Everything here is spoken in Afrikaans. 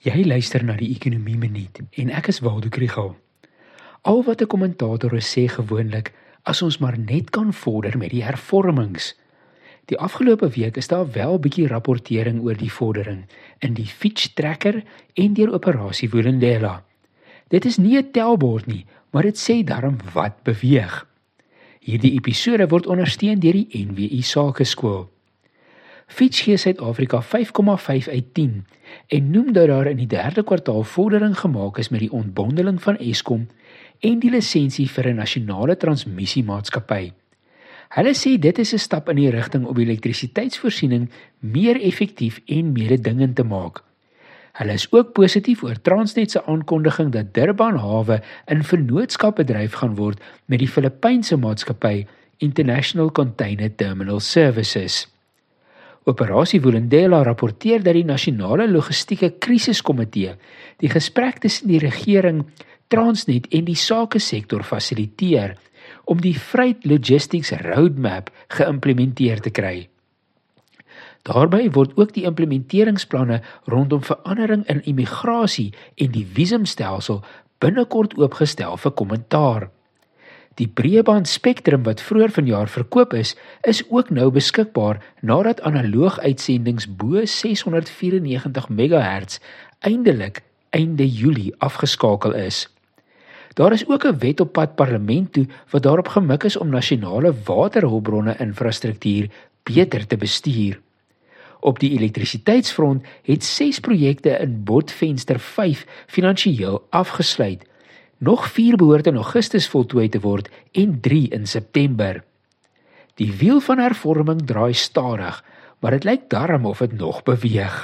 Jy luister na die Ekonomie Minuut en ek is Waldo Krügel. Al wat 'n kommentator sê gewoonlik, as ons maar net kan vorder met die hervormings. Die afgelope week is daar wel 'n bietjie rapportering oor die vordering in die Fitch Tracker en deur Operasie Vulindela. Dit is nie 'n telbord nie, maar dit sê darm wat beweeg. Hierdie episode word ondersteun deur die NWI Sakeskool. Fitch gee Suid-Afrika 5,5 uit 10 en noem dat daar in die derde kwartaal vordering gemaak is met die ontbondeling van Eskom en die lisensie vir 'n nasionale transmissiemaatskappy. Hulle sê dit is 'n stap in die rigting om elektrisiteitsvoorsiening meer effektief en mededingend te maak. Hulle is ook positief oor Transnet se aankondiging dat Durban Hawe in vennootskap bedryf gaan word met die Filippynse maatskappy International Container Terminal Services. Operasie Vulindela rapporteer dat die nasionale logistieke krisiskomitee die gesprek tussen die regering, Transnet en die sake sektor fasiliteer om die Freight Logistics Roadmap geïmplementeer te kry. Daarbey word ook die implementeringsplanne rondom verandering in immigrasie en die visumstelsel binnekort oopgestel vir kommentaar. Die breëband spektrum wat vroeër vanjaar verkoop is, is ook nou beskikbaar nadat analoog uitsendings bo 694 MHz eindelik einde Julie afgeskakel is. Daar is ook 'n wet op pad parlement toe wat daarop gemik is om nasionale waterhulpbronne infrastruktuur beter te bestuur. Op die elektrisiteitsfront het 6 projekte in Botvenster 5 finansiëel afgesluit Nog 4 behoort in Augustus voltooi te word en 3 in September. Die wiel van hervorming draai stadig, maar dit lyk darm of dit nog beweeg.